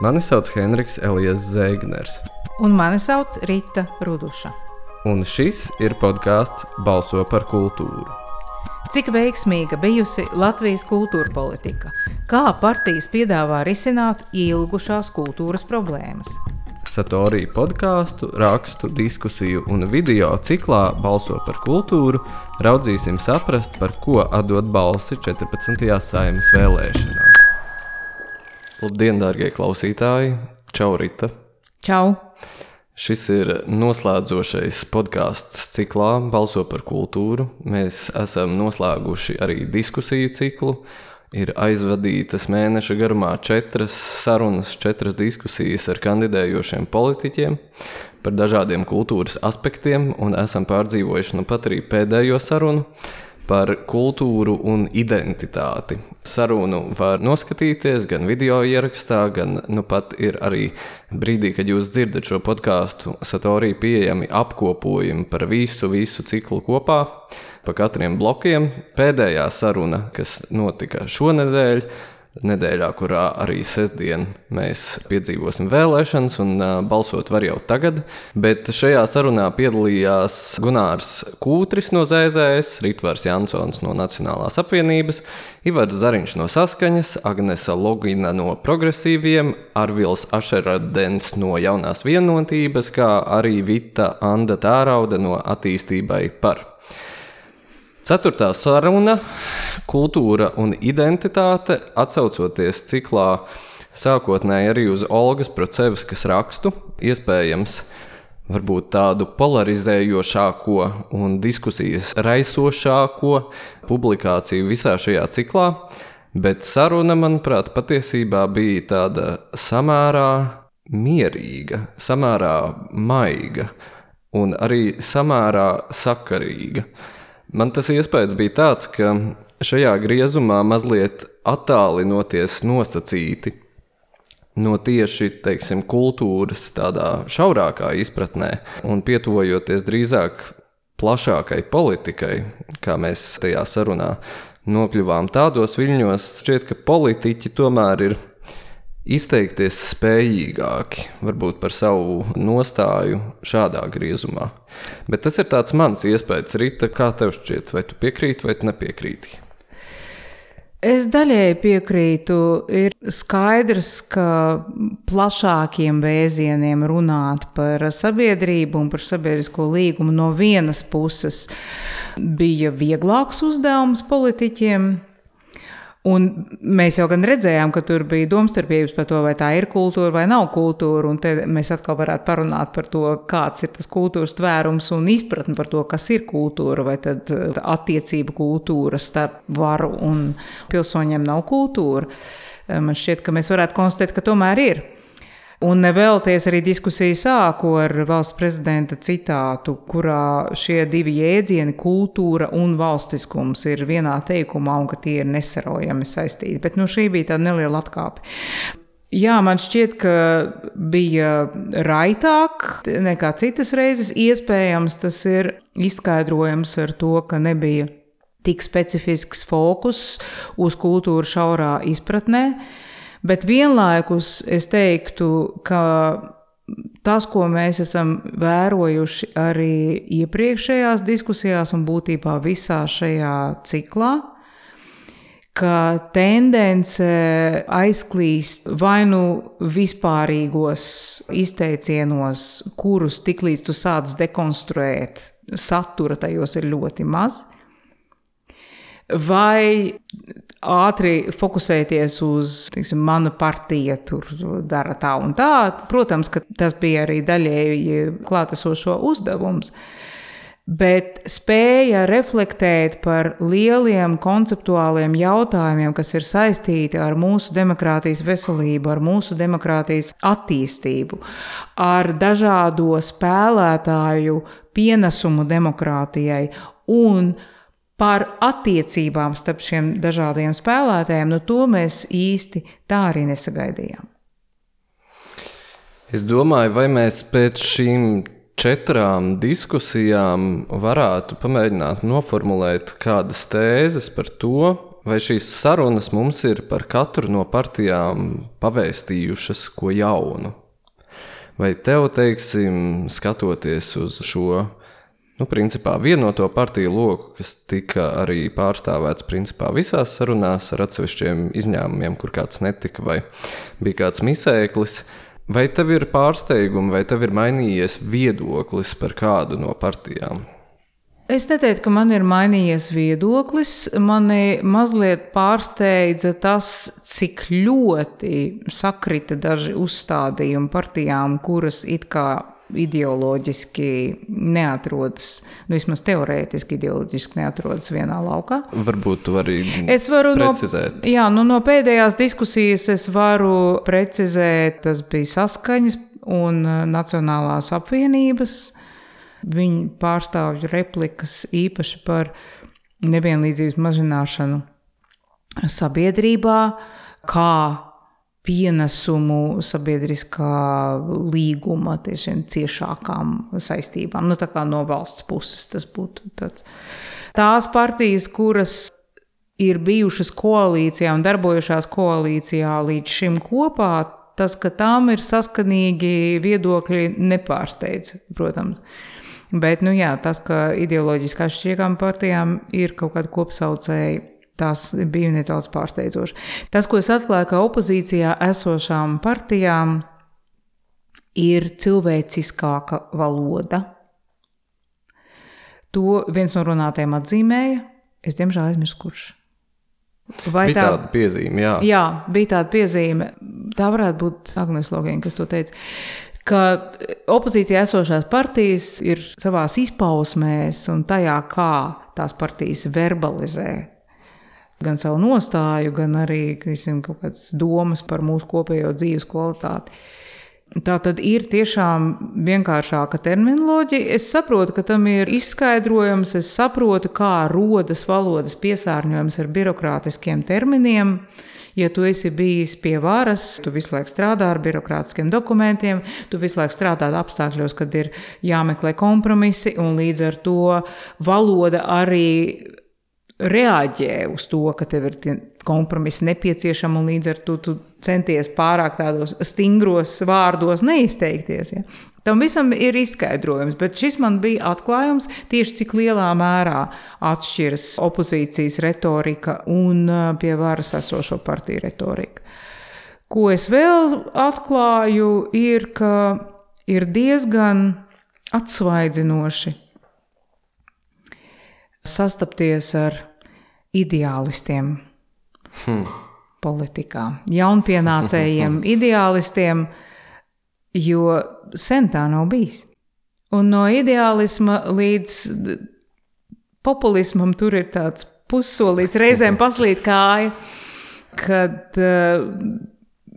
Mani sauc Henriks Elijas Zēgners, Un mani sauc Rita Ruduša. un šis ir podkāsts Balso par kultūru. Cik veiksmīga bijusi Latvijas kultūra politika? Kā partijas piedāvā risināt ilgušās kultūras problēmas? Satorī podkāstu, rakstu, diskusiju un video ciklā Balso par kultūru raudzīsim saprast, par ko atdot balsi 14. saimnes vēlēšanās. Labdien, darbie klausītāji! Čau, Rita! Čau! Šis ir noslēdzošais podkāsts ciklā Balso par kultūru. Mēs esam noslēguši arī diskusiju ciklu. Ir aizvadītas mēneša garumā četras sarunas, četras diskusijas ar kandidējošiem politiķiem par dažādiem kultūras aspektiem, un esam pārdzīvojuši nu pat arī pēdējo sarunu par kultūru un identitāti. Sarunu var noskatīties gan video ierakstā, gan nu pat ir arī brīdī, kad jūs dzirdat šo podkāstu, satorī pieejami apkopojumi par visu, visu ciklu kopā, pa katriem blokiem. Pēdējā saruna, kas notika šonadēļ, nedēļā, kurā arī sestdien mēs piedzīvosim vēlēšanas, un balsot var jau tagad. Bet šajā sarunā piedalījās Gunārs Kūtris no ZZS, Ritvars Jansons no Nacionālās apvienības, Ivars Zariņš no Saskaņas, Agnesa Logina no Progresīviem, Arvils Ašeradens no Jaunās vienotības, kā arī Vita Anda Tārauda no Attīstībai par. Ceturtā saruna - kultūra un identitāte, atcaucoties ciklā sākotnēji arī uz Olgas Procevskas rakstu, iespējams, varbūt tādu polarizējošāko un diskusijas raisošāko publikāciju visā šajā ciklā, bet saruna, manuprāt, patiesībā bija tāda samērā mierīga, samērā maiga un arī samērā sakarīga. Man tas iespējas bija tāds, ka šajā griezumā mazliet attālinoties nosacīti no tieši teiksim, kultūras tādā šaurākā izpratnē un pietuvojoties drīzāk plašākai politikai, kā mēs tajā sarunā nokļuvām tādos viļņos, šķiet, ka politiķi tomēr ir izteikties spējīgāki, varbūt par savu nostāju šādā griezumā. Bet tas ir tāds mans iespējas, Rīta, kā tev šķiet, vai tu piekrīti vai tu nepiekrīti? Es daļēji piekrītu. Ir skaidrs, ka plašākiem vēzieniem runāt par sabiedrību un par sabiedrisko līgumu no vienas puses bija vieglāks uzdevums politiķiem. Un mēs jau gan redzējām, ka tur bija domstarpības par to, vai tā ir kultūra vai nav kultūra. Un te mēs atkal varētu parunāt par to, kāds ir tas kultūras tvērums un izpratne par to, kas ir kultūra, vai tad attiecība kultūra starp varu un pilsoņiem nav kultūra. Man šķiet, ka mēs varētu konstatēt, ka tomēr ir. Un nevēlties arī diskusiju sāku ar valsts prezidenta citātu, kurā šie divi jēdzieni, kultūra un valstiskums, ir vienā teikumā un ka tie ir nesarojami saistīti. Bet nu, šī bija tāda neliela atkāpe. Jā, man šķiet, ka bija raitāk nekā citas reizes. Iespējams, tas ir izskaidrojams ar to, ka nebija tik specifisks fokus uz kultūru šaurā izpratnē. Bet vienlaikus es teiktu, ka tas, ko mēs esam vērojuši arī iepriekšējās diskusijās un būtībā visā šajā ciklā, ka tendence aizklīst vai nu vispārīgos izteicienos, kurus tiklīdz tu sāc dekonstruēt, satura tajos ir ļoti maz, vai ātri fokusēties uz, teiksim, mana partija tur dara tā un tā. Protams, ka tas bija arī daļēji klātesošo uzdevums. Bet spēja reflektēt par lieliem konceptuāliem jautājumiem, kas ir saistīti ar mūsu demokrātijas veselību, ar mūsu demokrātijas attīstību, ar dažādo spēlētāju pienesumu demokrātijai un par attiecībām starp šiem dažādiem spēlētājiem, nu to mēs īsti tā arī nesagaidījām. Es domāju, vai mēs pēc šīm četrām diskusijām varētu pamēģināt noformulēt kādas tēzes par to, vai šīs sarunas mums ir par katru no partijām pavēstījušas ko jaunu? Vai tev, teiksim, skatoties uz šo nu, principā vienoto partiju loku, kas tika arī pārstāvēts principā visās sarunās ar atsevišķiem izņēmumiem, kur kāds netika vai bija kāds misēklis. Vai tev ir pārsteigumi, vai tev ir mainījies viedoklis par kādu no partijām? Es neteiktu, ka man ir mainījies viedoklis. Mani mazliet pārsteidza tas, cik ļoti sakrita daži uzstādījumi partijām, kuras it kā ideoloģiski neatrodas, nu, vismaz teorētiski ideoloģiski neatrodas vienā laukā. Varbūt tu vari es varu precizēt. No, jā, nu, no pēdējās diskusijas es varu precizēt, tas bija saskaņas un Nacionālās apvienības viņu pārstāvju replikas īpaši par nevienlīdzības mazināšanu sabiedrībā, kā pienesumu sabiedriskā līguma tiešām ciešākām saistībām. Nu, tā kā no valsts puses tas būtu tāds. Tās partijas, kuras ir bijušas koalīcijā un darbojušās koalīcijā līdz šim kopā, tas, ka tām ir saskanīgi viedokļi, nepārsteidz, protams. Bet nu, jā, tas, ka ideoloģiski atšķirīgām partijām ir kaut kāda kopsaucēja, tas bija nedaudz pārsteidzoši. Tas, ko es atklāju, ka opozīcijā esošām partijām ir cilvēciskāka valoda. To viens no runātājiem atzīmēja. Es diemžēl aizmirsu, kurš. Vai bija tā, tāda piezīme? Jā. jā, bija tāda piezīme. Tā varētu būt Agnēs Logēna, kas to teica ka opozīcijā esošās partijas ir savā izpausmēs un tajā, kā tās partijas verbalizē gan savu nostāju, gan arī visim, kaut kādas domas par mūsu kopējo dzīves kvalitāti. Tā tad ir tiešām vienkāršāka terminoloģija. Es saprotu, ka tam ir izskaidrojums, es saprotu, kā rodas valodas piesārņojums ar birokrātiskiem terminiem. Ja tu esi bijis pie varas, tu visu laiku strādā ar birokrātiskiem dokumentiem, tu visu laiku strādā apstākļos, kad ir jāmeklē kompromisi, un līdz ar to valoda arī reaģē uz to, ka tev ir kompromisi nepieciešami, un līdz ar to tu centies pārāk tādos stingros vārdos neizteikties. Ja? Tam visam ir izskaidrojums, bet šis man bija atklājums tieši cik lielā mērā atšķiras opozīcijas retorika un pie varas esošo partiju retorika. Ko es vēl atklāju, ir, ka ir diezgan atsvaidzinoši sastapties ar ideālistiem hmm. politikā, jaunpienācējiem, ideālistiem jo sen tā nav bijis. Un no ideālisma līdz populismam tur ir tāds pussolīts, reizēm paslīd kāja, kad uh,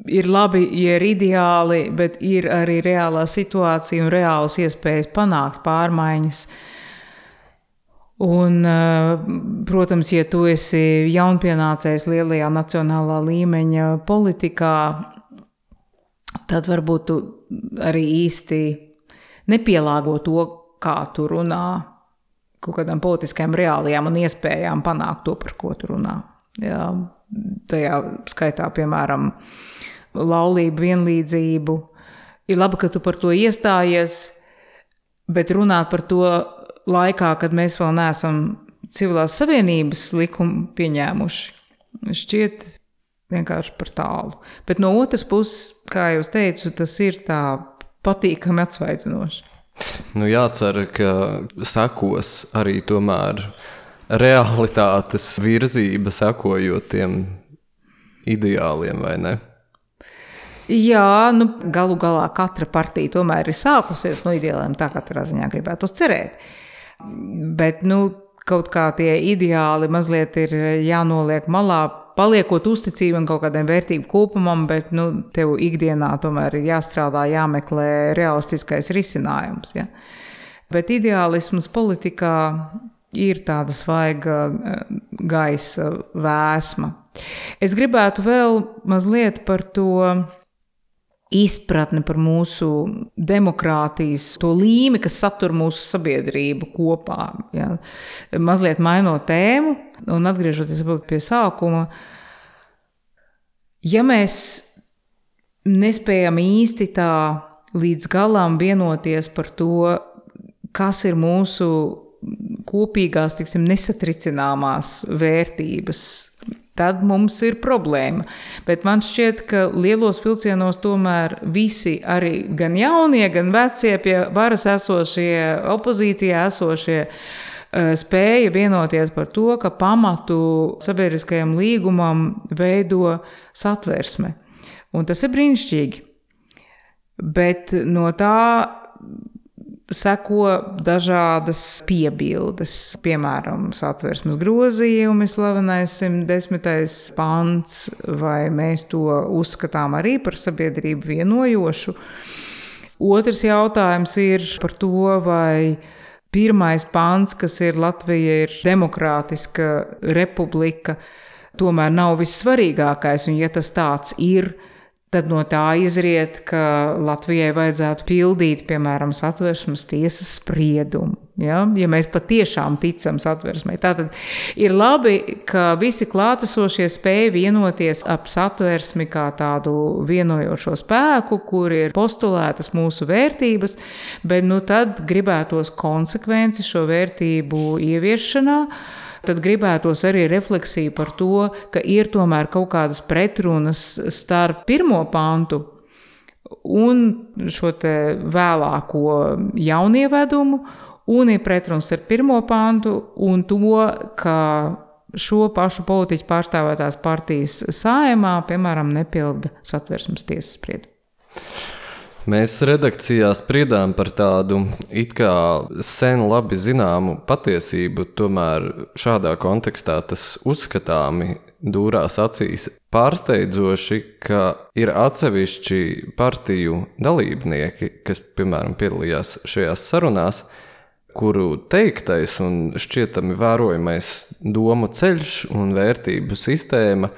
ir labi, ja ir ideāli, bet ir arī reālā situācija un reālas iespējas panākt pārmaiņas. Un, uh, protams, ja tu esi jaunpienācējs lielajā nacionālā līmeņa politikā, tad varbūt tu arī īsti nepielāgo to, kā tu runā, kaut kādām politiskām reālijām un iespējām panākt to, par ko tu runā. Jā, tajā skaitā, piemēram, laulību, vienlīdzību. Ir labi, ka tu par to iestājies, bet runāt par to laikā, kad mēs vēl neesam civilās savienības likumu pieņēmuši, šķiet vienkārši par tālu. Bet no otras puses, kā jau teicu, tas ir tā patīkami atsvaidzinoši. Nu, jācer, ka sekos arī tomēr realitātes virzība, sekojot tiem ideāliem, vai ne? Jā, nu, galu galā katra partija tomēr ir sākusies no ideāliem, tā katrā ziņā gribētu cerēt. Bet, nu, kaut kā tie ideāli mazliet ir jānoliek malā, paliekot uzticībam kaut kādam vērtību kopumam, bet nu, tev ikdienā tomēr ir jāstrādā, jāmeklē realistiskais risinājums. Ja? Bet ideālisms politikā ir tāda svaiga eh, gaisa vēsma. Es gribētu vēl mazliet par to izpratne par mūsu demokrātijas, to līmi, kas satur mūsu sabiedrību kopā. Ja. Mazliet mainot tēmu un atgriežoties pie sākuma, ja mēs nespējam īsti tā līdz galam vienoties par to, kas ir mūsu kopīgās, tiksim, nesatricināmās vērtības, tad mums ir problēma. Bet man šķiet, ka lielos vilcienos tomēr visi, arī gan jaunie, gan vecie, pie varas esošie, opozīcijā esošie, eh, spēja vienoties par to, ka pamatu sabiedriskajam līgumam veido satversme. Un tas ir brīnišķīgi. Bet no tā seko dažādas piebildes, piemēram, satversmes grozījumi, slavenais 110. pants, vai mēs to uzskatām arī par sabiedrību vienojošu. Otrs jautājums ir par to, vai pirmais pants, kas ir Latvija, ir demokrātiska republika, tomēr nav vissvarīgākais, un ja tas tāds ir, tad Tad no tā izriet, ka Latvijai vajadzētu pildīt, piemēram, satversmes tiesas spriedumu. Ja, ja mēs patiešām ticam satversmei, tad ir labi, ka visi klātesošie spēja vienoties ap satversmi kā tādu vienojošo spēku, kur ir postulētas mūsu vērtības, bet nu tad gribētos konsekvenci šo vērtību ieviešanā tad gribētos arī refleksiju par to, ka ir tomēr kaut kādas pretrunas starp pirmo pantu un šo vēlāko jaunievedumu, un ir pretruns ar pirmo pantu un to, ka šo pašu politiķu pārstāvētās partijas sājumā, piemēram, nepilda satversmes tiesas spriedumu. Mēs redakcijā spriedām par tādu it kā sen labi zināmu patiesību, tomēr šādā kontekstā tas uzskatāmi dūrās acīs. Pārsteidzoši, ka ir atsevišķi partiju dalībnieki, kas, piemēram, piedalījās šajās sarunās, kuru teiktais un šķietami vērojamais domu ceļš un vērtību sistēma,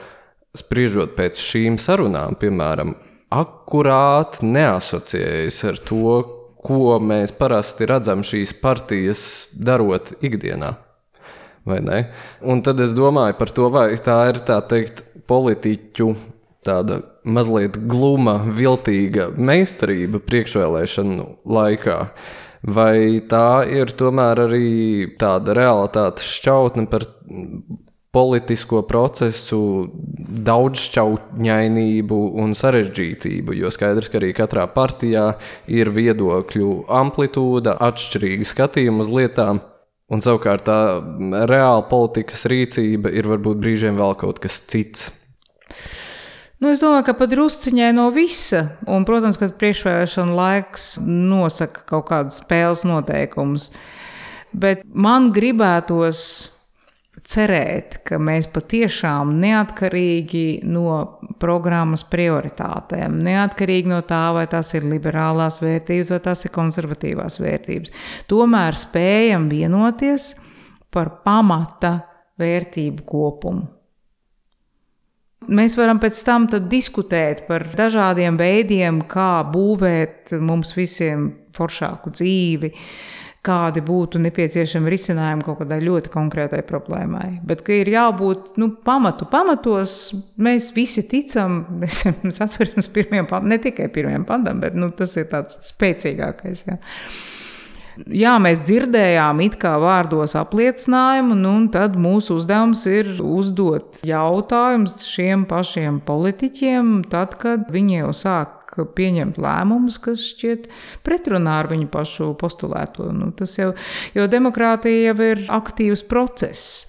spriežot pēc šīm sarunām, piemēram, akurāti neasociējas ar to, ko mēs parasti redzam šīs partijas darot ikdienā. Un tad es domāju par to, vai tā ir tā teikt, politiķu tāda mazliet gluma, viltīga meistarība priekšvēlēšanu laikā. Vai tā ir tomēr arī tāda realitātes šķautne par politisko procesu daudzšķautņainību un sarežģītību, jo skaidrs, ka arī katrā partijā ir viedokļu amplitūda, atšķirīga skatījuma uz lietām. Un savukārt tā reāla politikas rīcība ir varbūt brīžiem vēl kaut kas cits. Nu, es domāju, ka pat drusciņai no visa, un, protams, ka priekšvēlēšana laiks nosaka kaut kādas spēles noteikumus. Bet man gribētos cerēt, ka mēs patiešām neatkarīgi no programmas prioritātēm, neatkarīgi no tā, vai tās ir liberālās vērtības vai tās ir konservatīvās vērtības, tomēr spējam vienoties par pamata vērtību kopumu. Mēs varam pēc tam diskutēt par dažādiem veidiem, kā būvēt mums visiem foršāku dzīvi, kādi būtu nepieciešami risinājumi kaut kādai ļoti konkrētai problēmai. Bet ka ir jābūt nu, pamatu pamatos, mēs visi ticam, mēs atveram pirmiem pantam, ne tikai pirmiem pantam, bet nu, tas ir tāds spēcīgākais. Jā. Jā, mēs dzirdējām it kā vārdos apliecinājumu, nu, un tad mūsu uzdevums ir uzdot jautājumus šiem pašiem politiķiem, tad, kad viņi jau sāk pieņemt lēmumus, kas šķiet pretrunā ar viņu pašu postulēto. Nu, tas jau, jo demokrātija jau ir aktīvs process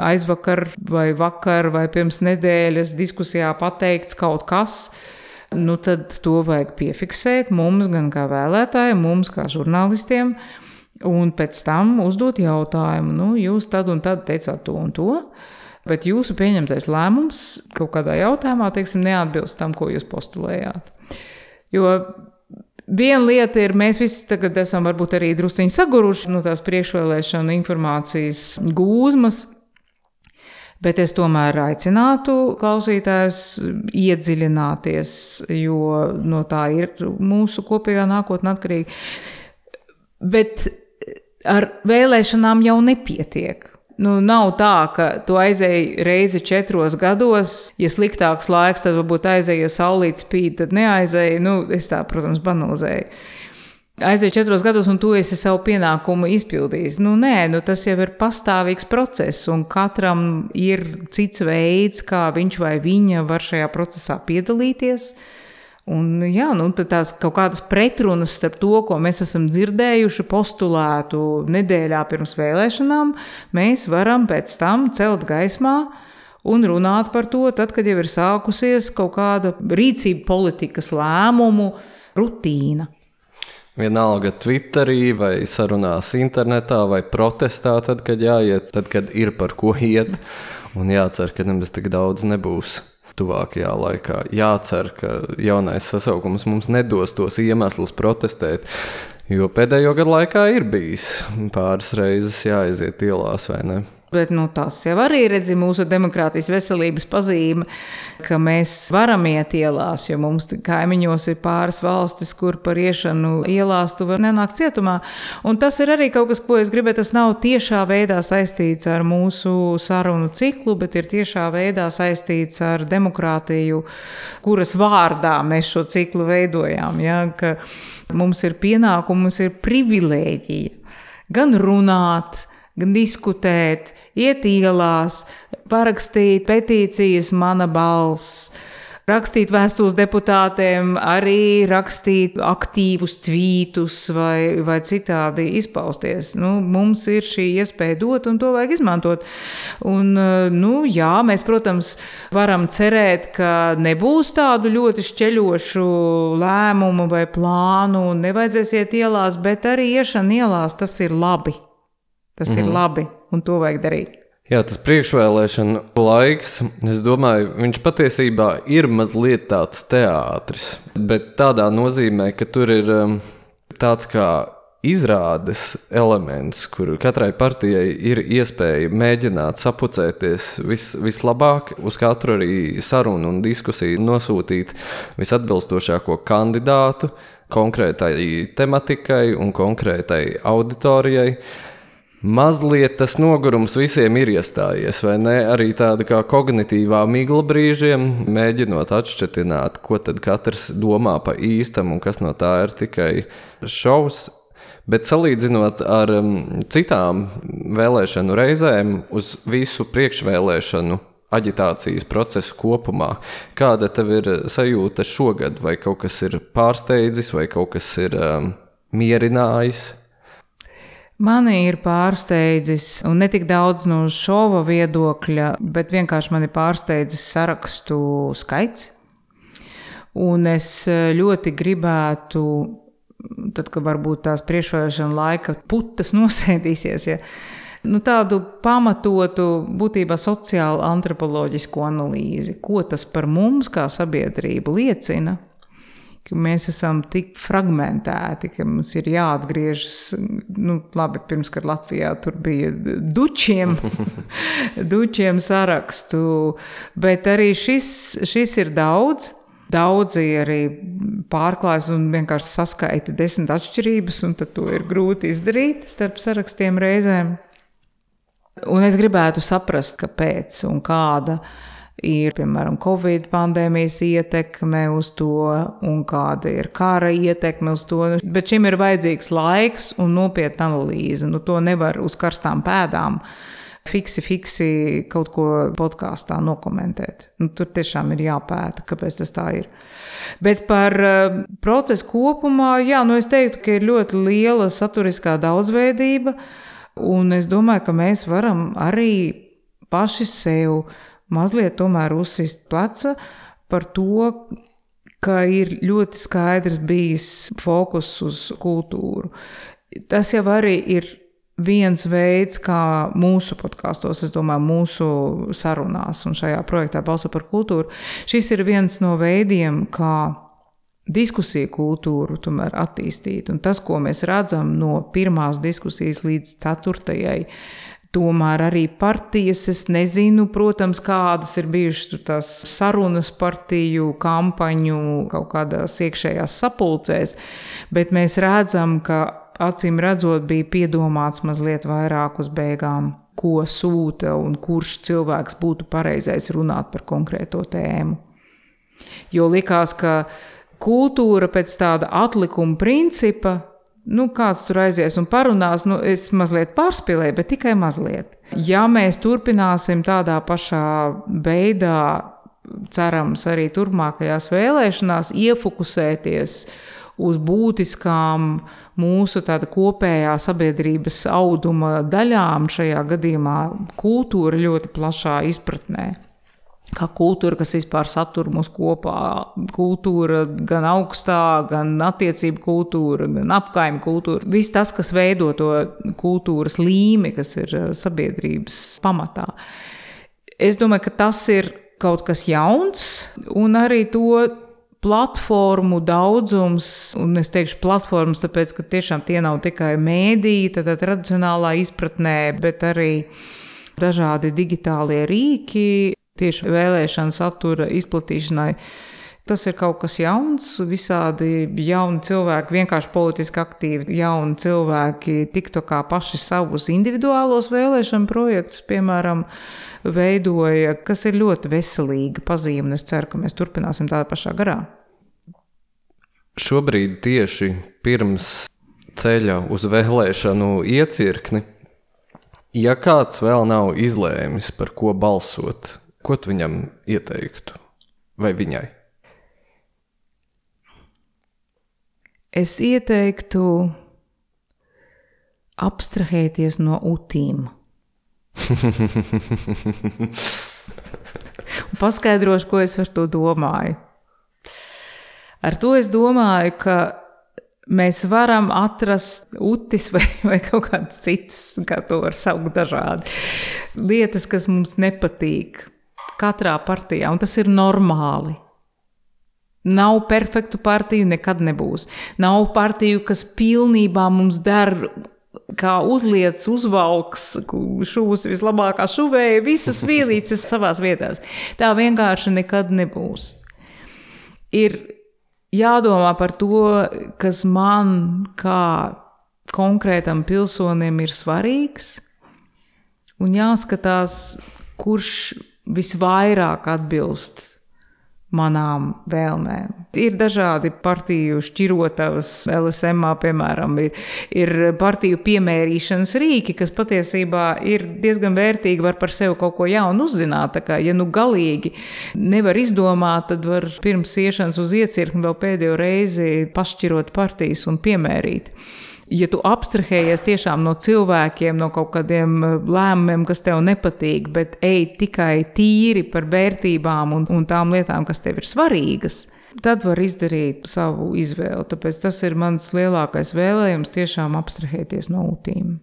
aizvakar, vai vakar, vai pirms nedēļas diskusijā pateikts kaut kas. Nu, tad to vajag piefiksēt mums, gan kā vēlētājiem, mums kā žurnālistiem, un pēc tam uzdot jautājumu, nu, jūs tad un tad teicāt to un to. Bet jūsu pieņemtais lēmums kaut kādā jautājumā, teiksim, neatbilst tam, ko jūs postulējāt. Jo Viena lieta ir, mēs visi tagad esam varbūt arī drusciņi saguruši no tās priekšvēlēšana informācijas gūzmas. Bet es tomēr aicinātu klausītājus iedziļināties, jo no tā ir mūsu kopīgā nākotnē atkarīga. Bet ar vēlēšanām jau nepietiek. Nu, nav tā, ka tu aizēji reizi četros gados, ja sliktāks laiks, tad varbūt aizēji, ja saulīt spīd, tad neaizēji. Nu, es tā, protams, banalizēju aiziet četros gados, un tu esi savu pienākumu izpildījis. Nu, nē, nu, tas jau ir pastāvīgs process, un katram ir cits veids, kā viņš vai viņa var šajā procesā piedalīties. Un, jā, nu, tās kaut kādas pretrunas starp to, ko mēs esam dzirdējuši, postulētu nedēļā pirms vēlēšanām, mēs varam pēc tam celt gaismā un runāt par to, tad, kad jau ir sākusies kaut kāda rīcība, politikas lēmumu rutīna. Vienalga Twitterī, vai sarunās internetā, vai protestā, tad, kad jāiet, tad, kad ir par ko iet. Un jācer, ka nemaz tik daudz nebūs tuvākajā laikā. Jācer, ka jaunais sasaukums mums nedos tos iemeslus protestēt. Jo pēdējo gadu laikā ir bijis pāris reizes jāiziet ielās, vai ne? Bet nu, tas jau arī ir mūsu demokrātijas veselības pazīme, ka mēs varam iet ielās, jo mums kaimiņos ir pāris valstis, kur par iešanu ielās tu vari nenākt cietumā. Un tas ir arī kaut kas, ko es gribēju. Tas nav tiešā veidā saistīts ar mūsu sarunu ciklu, bet ir tiešā veidā saistīts ar demokrātiju, kuras vārdā mēs šo ciklu veidojām. Ja? Ka mums ir pienākums, ir privilēģija gan runāt, gan diskutēt, iet ielās, parakstīt petīcijas, mana balss, rakstīt vēstules deputātiem, arī rakstīt aktīvus tvītus vai, vai citādi izpausties. Nu, mums ir šī iespēja dot, un to vajag izmantot. Un, nu, jā, mēs, protams, varam cerēt, ka nebūs tādu ļoti šķeļošu lēmumu vai plānu, un nevajadzēs iet ielās, bet arī iešana ielās tas ir labi. Tas mm -hmm. ir mhm. labi, un to vajag darīt. Jā, tas priekšvēlēšana laiks, es domāju, viņš patiesībā ir mazliet tāds teātris. Bet tādā nozīmē, ka tur ir um, tāds kā izrādes elements, kur katrai partijai ir iespēja mēģināt sapucēties vis, vislabāk, uz katru arī sarunu un diskusiju nosūtīt visatbilstošāko kandidātu konkrētai tematikai un konkrētai auditorijai. Mazliet tas nogurums visiem ir iestājies, vai ne? Arī tāda kā kognitīvā migla brīžiem, mēģinot atšķirt, ko tad katrs domā pa īstam un kas no tā ir tikai šovs. Bet salīdzinot ar um, citām vēlēšanu reizēm, uz visu priekšvēlēšanu aģitācijas procesu kopumā, kāda tev ir sajūta šogad? Vai kaut kas ir pārsteidzis, vai kaut kas ir um, mierinājis? Mani ir pārsteidzis, un ne tik daudz no šova viedokļa, bet vienkārši mani pārsteidzis sarakstu skaits. Un es eh, ļoti gribētu, tad, kad varbūt tās priekšvēlēšana laika putas nosēdīsies, ja, nu, tādu pamatotu, būtībā sociālu antropoloģisku analīzi, ko tas par mums kā sabiedrību liecina ka mēs esam tik fragmentēti, ka mums ir jāatgriežas. Nu, labi, pirms kad Latvijā tur bija dučiem, dučiem sarakstu, bet arī šis, šis ir daudz. Daudzi arī pārklājas un vienkārši saskaita desmit atšķirības, un to ir grūti izdarīt starp sarakstiem reizēm. Un es gribētu saprast, kāpēc un kāda ir ir, piemēram, Covid pandēmijas ietekme uz to, un kāda ir kara ietekme uz to. Bet šim ir vajadzīgs laiks un nopietna analīze. Nu, to nevar uz karstām pēdām fiksi, fiksi kaut ko podkāstā nokomentēt. Nu, tur tiešām ir jāpēta, kāpēc tas tā ir. Bet par uh, procesu kopumā, jā, nu es teiktu, ka ir ļoti liela saturiskā daudzveidība, un es domāju, ka mēs varam arī paši sev mazliet tomēr uzsist pleca par to, ka ir ļoti skaidrs bijis fokus uz kultūru. Tas jau arī ir viens veids, kā mūsu podkāstos, es domāju, mūsu sarunās un šajā projektā Balso par kultūru. Šis ir viens no veidiem, kā diskusiju kultūru tomēr attīstīt. Un tas, ko mēs redzam no pirmās diskusijas līdz ceturtajai, Tomēr arī partijas, es nezinu, protams, kādas ir bijušas tās sarunas partiju kampaņu kaut kādās iekšējās sapulcēs, bet mēs redzam, ka acīm redzot bija piedomāts mazliet vairāk uz beigām, ko sūta un kurš cilvēks būtu pareizais runāt par konkrēto tēmu. Jo likās, ka kultūra pēc tāda atlikuma principa nu, kāds tur aizies un parunās, nu, es mazliet pārspīlēju, bet tikai mazliet. Ja mēs turpināsim tādā pašā veidā, cerams, arī turpmākajās vēlēšanās, iefokusēties uz būtiskām mūsu kopējā sabiedrības auduma daļām, šajā gadījumā kultūra ļoti plašā izpratnē kā kultūra, kas vispār satur mūs kopā. Kultūra, gan augstā, gan attiecību kultūra, gan apkaimē kultūra. Viss tas, kas veido to kultūras līmeni, kas ir eh, sabiedrības pamatā. Es domāju, ka tas ir kaut kas jauns, un arī to platformu daudzums, un es teikšu platformas, tāpēc, ka tiešām tie nav tikai mēdīji, tādā tradicionālā izpratnē, bet arī dažādi digitālie rīki, tieši vēlēšana satura izplatīšanai. Tas ir kaut kas jauns, visādi jauni cilvēki, vienkārši politiski aktīvi, jauni cilvēki, tikto kā paši savus individuālos vēlēšanu projektus, piemēram, veidoja, kas ir ļoti veselīga pazīme. Es ceru, ka mēs turpināsim tādā pašā garā. Šobrīd tieši pirms ceļa uz vēlēšanu iecirkni, ja kāds vēl nav izlēmis, par ko balsot, Ko tu viņam ieteiktu vai viņai? Es ieteiktu abstrahēties no utīm. Paskaidrošu, ko es ar to domāju. Ar to es domāju, ka mēs varam atrast utis vai, vai kaut kādus citus, kā to var saukt dažādi. Lietas, kas mums nepatīk, katrā partijā, un tas ir normāli. Nav perfektu partiju, nekad nebūs. Nav partiju, kas pilnībā mums der kā uzliekas, uzvalks, šūs vislabākā šuvēja, visas vielītes savās vietās. Tā vienkārši nekad nebūs. Ir jādomā par to, kas man kā konkrētam pilsonim ir svarīgs, un jāskatās, kurš visvairāk atbilst manām vēlmēm. Ir dažādi partiju šķirotavas, LSM, piemēram, ir, ir partiju piemērīšanas rīki, kas patiesībā ir diezgan vērtīgi, var par sevi kaut ko jaunu uzzināt. Tā kā, ja nu galīgi nevar izdomāt, tad var pirms iešanas uz iecirkni vēl pēdējo reizi pašķirot partijas un piemērīt ja tu abstrahējies tiešām no cilvēkiem, no kaut kādiem eh, lēmumiem, kas tev nepatīk, bet ej tikai tīri par vērtībām un, un tām lietām, kas tev ir svarīgas, tad var izdarīt savu izvēli. Tāpēc tas ir mans lielākais vēlējums tiešām abstrahēties no utīm.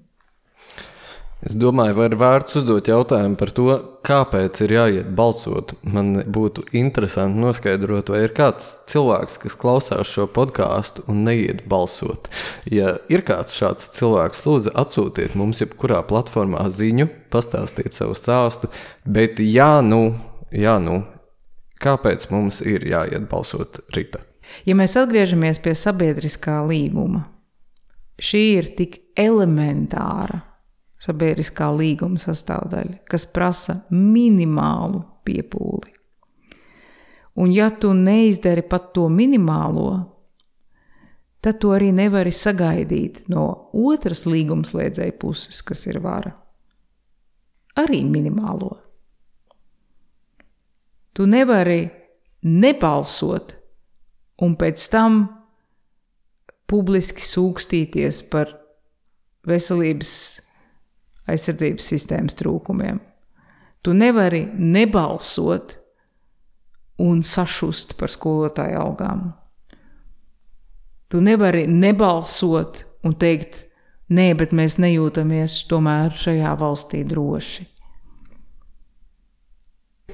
Es domāju, vai ir vērts uzdot jautājumu par to, kāpēc ir jāiet balsot. Man būtu interesanti noskaidrot, vai ir kāds cilvēks, kas klausās šo podkāstu un neiet balsot. Ja ir kāds šāds cilvēks, lūdzu, atsūtiet mums jebkurā platformā ziņu, pastāstiet savu stāstu. Bet, jā, nu, jā, nu, kāpēc mums ir jāiet balsot Rīta? Ja mēs atgriežamies pie sabiedriskā līguma, šī ir tik elementāra sabiedriskā līguma sastāvdaļa, kas prasa minimālu piepūli. Un ja tu neizdari pat to minimālo, tad to arī nevari sagaidīt no otras līgumslēdzēja puses, kas ir vara. Arī minimālo. Tu nevari nebalsot un pēc tam publiski sūkstīties par veselības aizsardzības sistēmas trūkumiem. Tu nevari nebalsot un sašust par skolotāju algām. Tu nevari nebalsot un teikt, nē, bet mēs nejūtamies tomēr šajā valstī droši.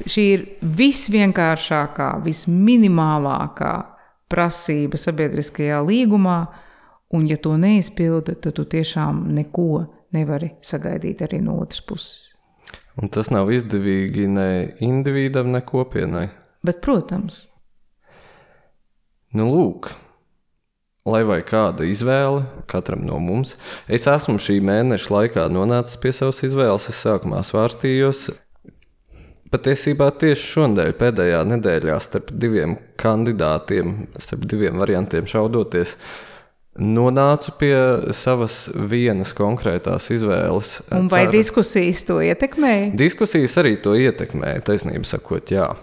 Šī ir visvienkāršākā, visminimālākā prasība sabiedriskajā līgumā, un, ja to neizpilda, tad tu tiešām neko nevari sagaidīt arī no otras puses. Un tas nav izdevīgi ne individam, ne kopienai. Bet, protams, Nu, lūk, lai vai kāda izvēle katram no mums, es esmu šī mēneša laikā nonācis pie savas izvēles. Es sākumā svārstījos. Patiesībā tieši šonadēļ, pēdējā nedēļā, starp diviem kandidātiem, starp diviem variantiem šaudoties, nonācu pie savas vienas konkrētās izvēles. un vai Ceru- diskusijas to ietekmēja? Diskusijas arī to ietekmē, taisnība sakot, jā.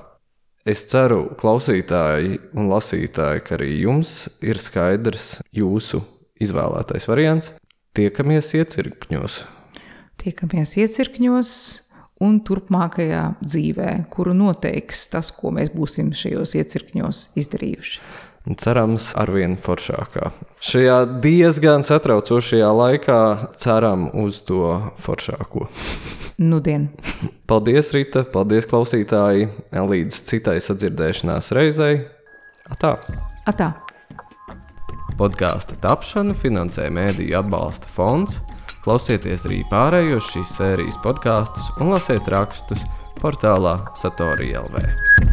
Es ceru, klausītāji un lasītāji, ka arī jums ir skaidrs jūsu izvēlētais variants. Tiekamies iecirkņos. Tiekamies iecirkņos un turpmākajā dzīvē, kuru noteiks tas, ko mēs būsim šajos iecirkņos izdarījuši. Cerams, arvien foršākā. Šajā diezgan satraucošajā laikā ceram uz to foršāko. Nudien! Paldies, Rīta! Paldies, klausītāji! Līdz citai sadzirdēšanās reizei! Atā! Atā! Podkāstu tapšanu finansē Mēdīļu atbalsta fonds. Klausieties arī pārējos šīs sērijas podkāstus un lasiet rakstus portālā Satorija LV.